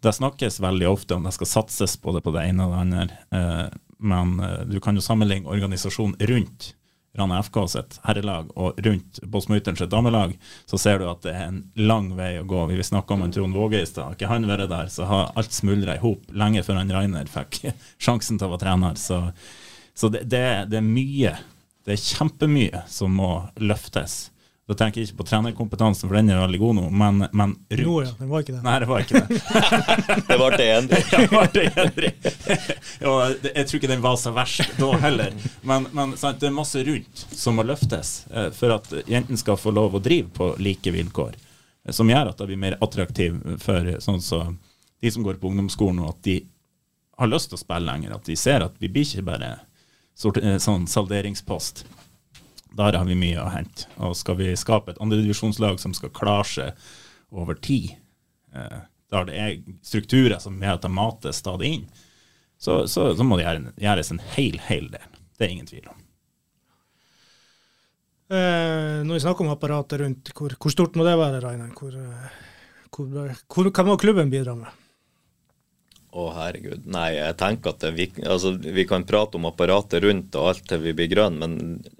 det snakkes veldig ofte om det skal satses både på det ene og det andre. Eh, men eh, du kan jo sammenligne organisasjonen rundt Rana FK sitt herrelag og rundt Båtsmøyteren sitt damelag, så ser du at det er en lang vei å gå. Vi vil snakke om en Trond Våge i stad. Ikke han vært der, så har alt smuldra i hop lenge før han Rainer fikk sjansen til å være trener. Så, så det, det, det er mye det er kjempemye som må løftes. Da tenker jeg ikke på trenerkompetansen, for den er veldig god nå, men, men rundt. Nå ja, den var ikke det. Nei, det var ikke det. det ble det ble det endring. jeg tror ikke den var så verst da heller. Men, men sant, det er masse rundt som må løftes eh, for at jentene skal få lov å drive på like vilkår. Eh, som gjør at det blir mer attraktive for sånn så, de som går på ungdomsskolen, og at de har lyst til å spille lenger. At de ser at vi blir ikke bare sort, sånn salderingspost. Der har vi mye å hente. Og skal vi skape et andredivisjonslag som skal klare seg over tid, eh, der det er strukturer som gjør at de mater stadig inn, så, så, så må det gjøres en hel, hel del. Det er ingen tvil om. Eh, når vi snakker om apparatet rundt, hvor, hvor, stort må det være, Rainer? Hvor, eh, hvor, hvor, hva må klubben bidra med? Å, herregud. Nei, jeg tenker at vi, altså, vi, kan prate om apparatet rundt og alt til vi blir grønne, men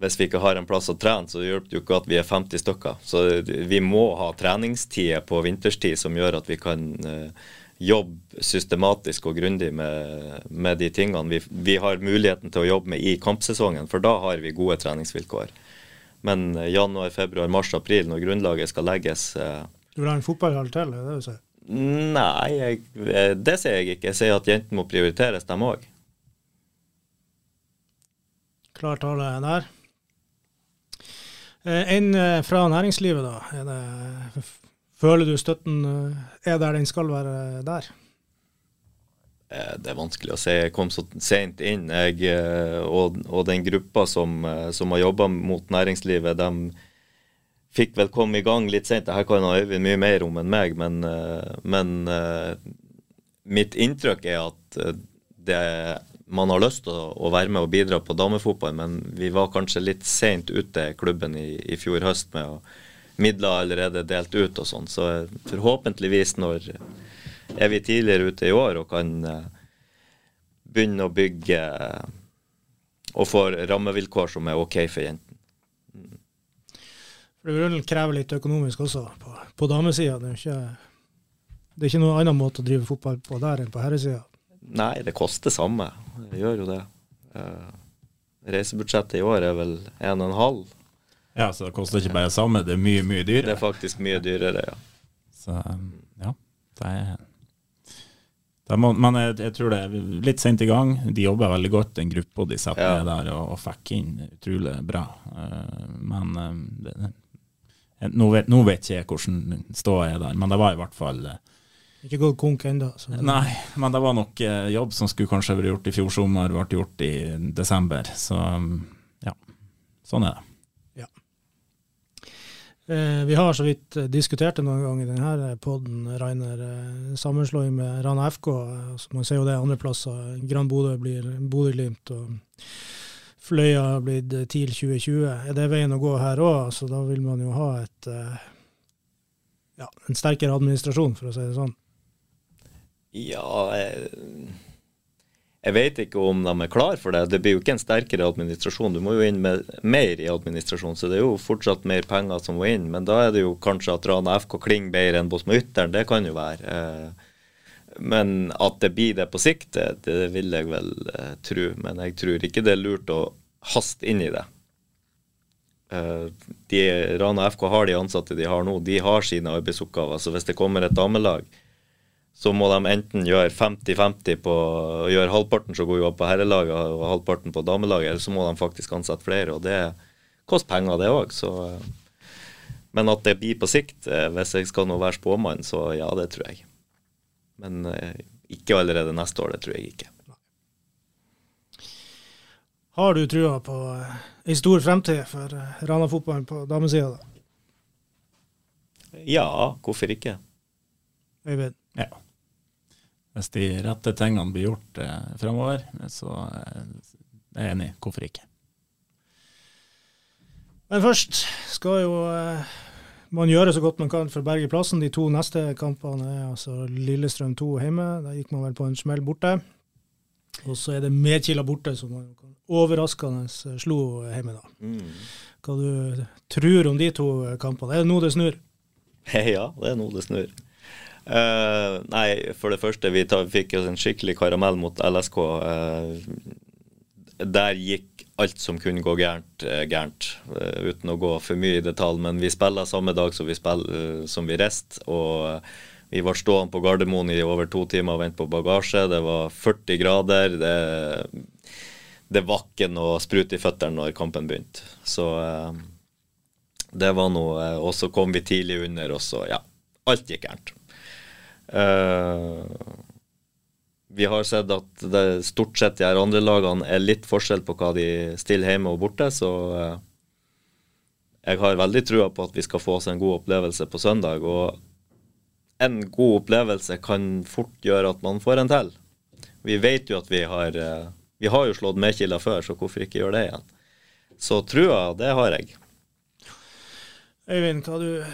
hvis vi ikke har en plass å trene, så hjelper det jo ikke at vi er 50 stykker. Så vi må ha treningstider på vinterstid som gjør at vi kan uh, jobbe systematisk og grundig med, med de tingene vi, vi, har muligheten til å jobbe med i kampsesongen, for da har vi gode treningsvilkår. Men uh, januar, februar, mars, april, når grunnlaget skal legges uh, Du vil ha en fotballhall til, er det du sier? Nei, jeg, eh, det sier jeg ikke. Jeg sier at jentene må prioriteres, dem òg. Klar tale der. Eh, en eh, fra næringslivet, da. Det, føler du støtten er der den skal være der? Det er vanskelig å si. Jeg kom så sent inn. Jeg, og, og, den gruppa som, som har jobba mot næringslivet, de fikk vel komme i gang litt sent. Dette kan Øyvind mye mer om enn meg, men, eh, men mitt inntrykk er at eh, det, man har lyst til å, å, være med og bidra på damefotball, men vi var kanskje litt sent ute, i klubben, i, i fjor høst med å midler allerede delt ut og sånn. Så forhåpentligvis når er vi tidligere ute i år og kan begynne å bygge og få rammevilkår som er OK for jentene. Det vil kreve litt økonomisk også på, på damesida. Det, det, er ikke noen annen måte å drive fotball på der enn på herresida. Nei, det koster samme. Det gjør jo det. Uh, reisebudsjettet i år er vel 1,5. Ja, så det koster ikke bare samme, det er mye, mye dyrere? Det er faktisk mye dyrere, ja. Så ja, det er må, men jeg, jeg, tror det er litt sent i gang. De jobber veldig godt, den gruppa de satte ja. der og, og, fikk inn utrolig bra. Uh, men uh, det, nå vet, nå vet ikke jeg hvordan ståa er der, men det var i hvert fall eh, Ikke gått konk ennå. Nei, men det var nok eh, jobb som skulle kanskje vært gjort i fjor sommer, ble gjort i desember. Så ja, sånn er det. Ja. Eh, vi har så vidt diskutert det noen ganger i denne poden, Rainer. Sammenslåing med Rana FK. Så man ser jo det andre plasser. Gran Bodø blir Bodø-Glimt. og Fløya har blitt TIL 2020. Er det veien å gå her òg? Så da vil man jo ha et, eh, ja, en sterkere administrasjon, for å si det sånn. Ja, jeg, jeg vet ikke om de er klar for det. Det blir jo ikke en sterkere administrasjon. Du må jo inn med mer i administrasjon, så det er jo fortsatt mer penger som må inn. Men da er det jo kanskje at Rana FK klinger bedre enn Bosma-Ytteren. Det kan jo være. Eh, men at det blir det på sikt, det, vil jeg vel uh, tro. Men jeg tror ikke det er lurt å haste inn i det. Uh, de, Rana FK har de ansatte de har nå. De har sine arbeidsoppgaver. Så hvis det kommer et damelag så må de enten gjøre 50-50 på å gjøre halvparten som går jo opp på herrelaget og halvparten på damelaget, eller så må de faktisk ansette flere. og Det koster penger, det òg. Men at det blir på sikt, eh, hvis jeg skal nå være spåmann, så ja, det tror jeg. Men eh, ikke allerede neste år, det tror jeg ikke. Har du trua på ei eh, stor fremtid for Rana-fotballen på damesida? Ja, hvorfor ikke? Øyvind? Ja hvis de rette tingene blir gjort eh, fremover, så eh, er jeg enig. Hvorfor ikke? Men først skal jo eh, man gjøre så godt man kan for å berge plassen. De to neste kampene er altså Lillestrøm 2 hjemme. Da gikk man vel på en smell borte. Og så er det Medkila borte, som man overraskende eh, slo hjemme. da. Mm. Hva du tror om de to kampene? Er det nå det snur? Ja, det er nå det snur. Uh, nei, for det første, vi tar, fikk oss en skikkelig karamell mot LSK. Uh, eh, der gikk alt som kunne gå gærent, uh, gærent, uten å gå for mye i detalj. Men vi spiller samme dag som vi, spiller, vi reiste. Og vi var stående på Gardermoen i over to timer og vente på bagasje. Det var 40 grader. Det, det var ikke noe sprut i føttene når kampen begynte. Så det var noe Og så kom vi tidlig under, og så Ja, alt gikk gærent. Uh, vi har sett at det stort sett de her andre lagene er litt forskjell på hva de stiller hjemme og borte, så uh, jeg har veldig trua på at vi skal få oss en god opplevelse på søndag. Og en god opplevelse kan fort gjøre at man får en til. Vi vet jo at vi har uh, Vi har jo slått Mekila før, så hvorfor ikke gjøre det igjen? Så trua, det har jeg. Øyvind, hva du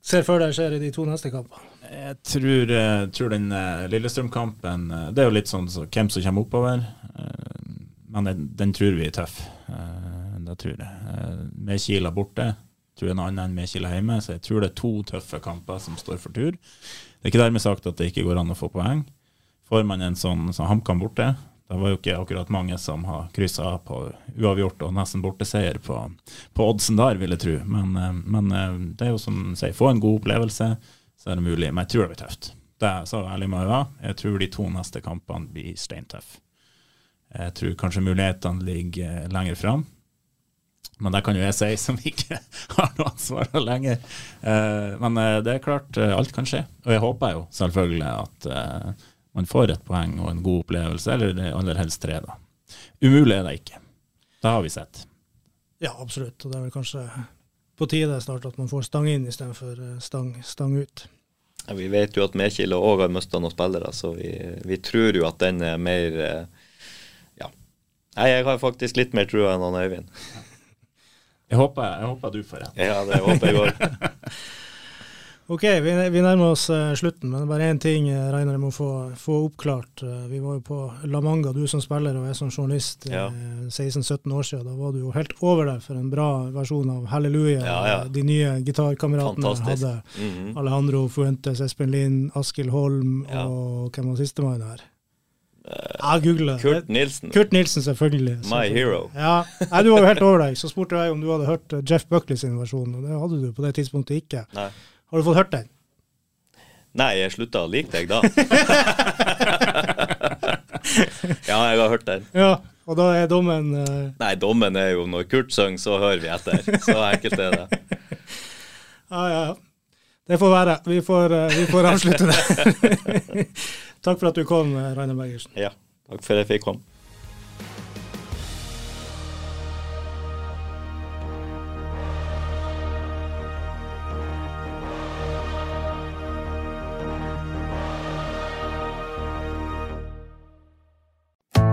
ser for deg skjer i de to neste kampene? Jeg tror, uh, tror den uh, Lillestrøm-kampen uh, Det er jo litt sånn så, hvem som kommer oppover. men den, den, tror vi er tøff. det tror jeg. med Kila borte tror jeg en annen enn med Kila hjemme, så jeg tror det er to tøffe kamper som står for tur. Det er ikke dermed sagt at det ikke går an å få poeng. Får man en sånn, sånn HamKam borte, det var jo ikke akkurat mange som har kryssa på uavgjort og nesten borteseier på, på oddsen der, vil jeg tro. Men, men det er jo som sier, få en god opplevelse så er det mulig. Men jeg tror det blir tøft. Det er så ærlig må jeg være. Jeg tror de to neste kampene blir steintøffe. Jeg tror kanskje mulighetene ligger lenger fram. Men det kan jo jeg si, som ikke har noe ansvar lenger. Eh, men eh, det er klart, eh, alt kan skje. Og jeg håper jo selvfølgelig at man får et poeng og en god opplevelse, eller aller helst tre. da. Umulig er det ikke. Det har vi sett. Ja, absolutt. Og det er vel kanskje på tide snart at man får stang inn istedenfor eh, stang, stang ut. Ja, vi vet jo at Merkilde òg har mista noen spillere, så vi, vi, tror jo at den er mer eh, Ja. Nei, jeg har faktisk litt mer trua enn han Øyvind. Jeg håper, jeg håper du får rett. Ja, det håper jeg òg. Ok, vi, vi, nærmer oss uh, slutten, men bare én ting regner Reiner, jeg må få, få oppklart. Uh, vi var jo på La Manga, du som spiller og jeg som journalist, ja. 16-17 år siden. Da var du jo helt over deg for en bra versjon av Halleluja. Ja, ja. De nye gitarkameratene hadde. Mm -hmm. Alejandro Fuentes, Espen Lind, Askild Holm og hvem var sistemann her? Jeg googler. Kurt Nilsen. Kurt Nilsen, selvfølgelig. My hero. Ja, Nei, Du var jo helt over deg. Så spurte jeg om du hadde hørt Jeff Buckley sin versjon, og det hadde du på det tidspunktet ikke. Nei. Har du fått hørt den? Nei, jeg slutta å like deg da. ja, jeg har hørt den. Ja, Og da er dommen uh... Nei, dommen er jo når Kurt synger, så hører vi etter. Så enkelt er det. ja, ja, ja. Det får være. Vi får, uh, vi får avslutte det. takk for at du kom, Rainer Bergersen. Ja, takk for at jeg fikk komme.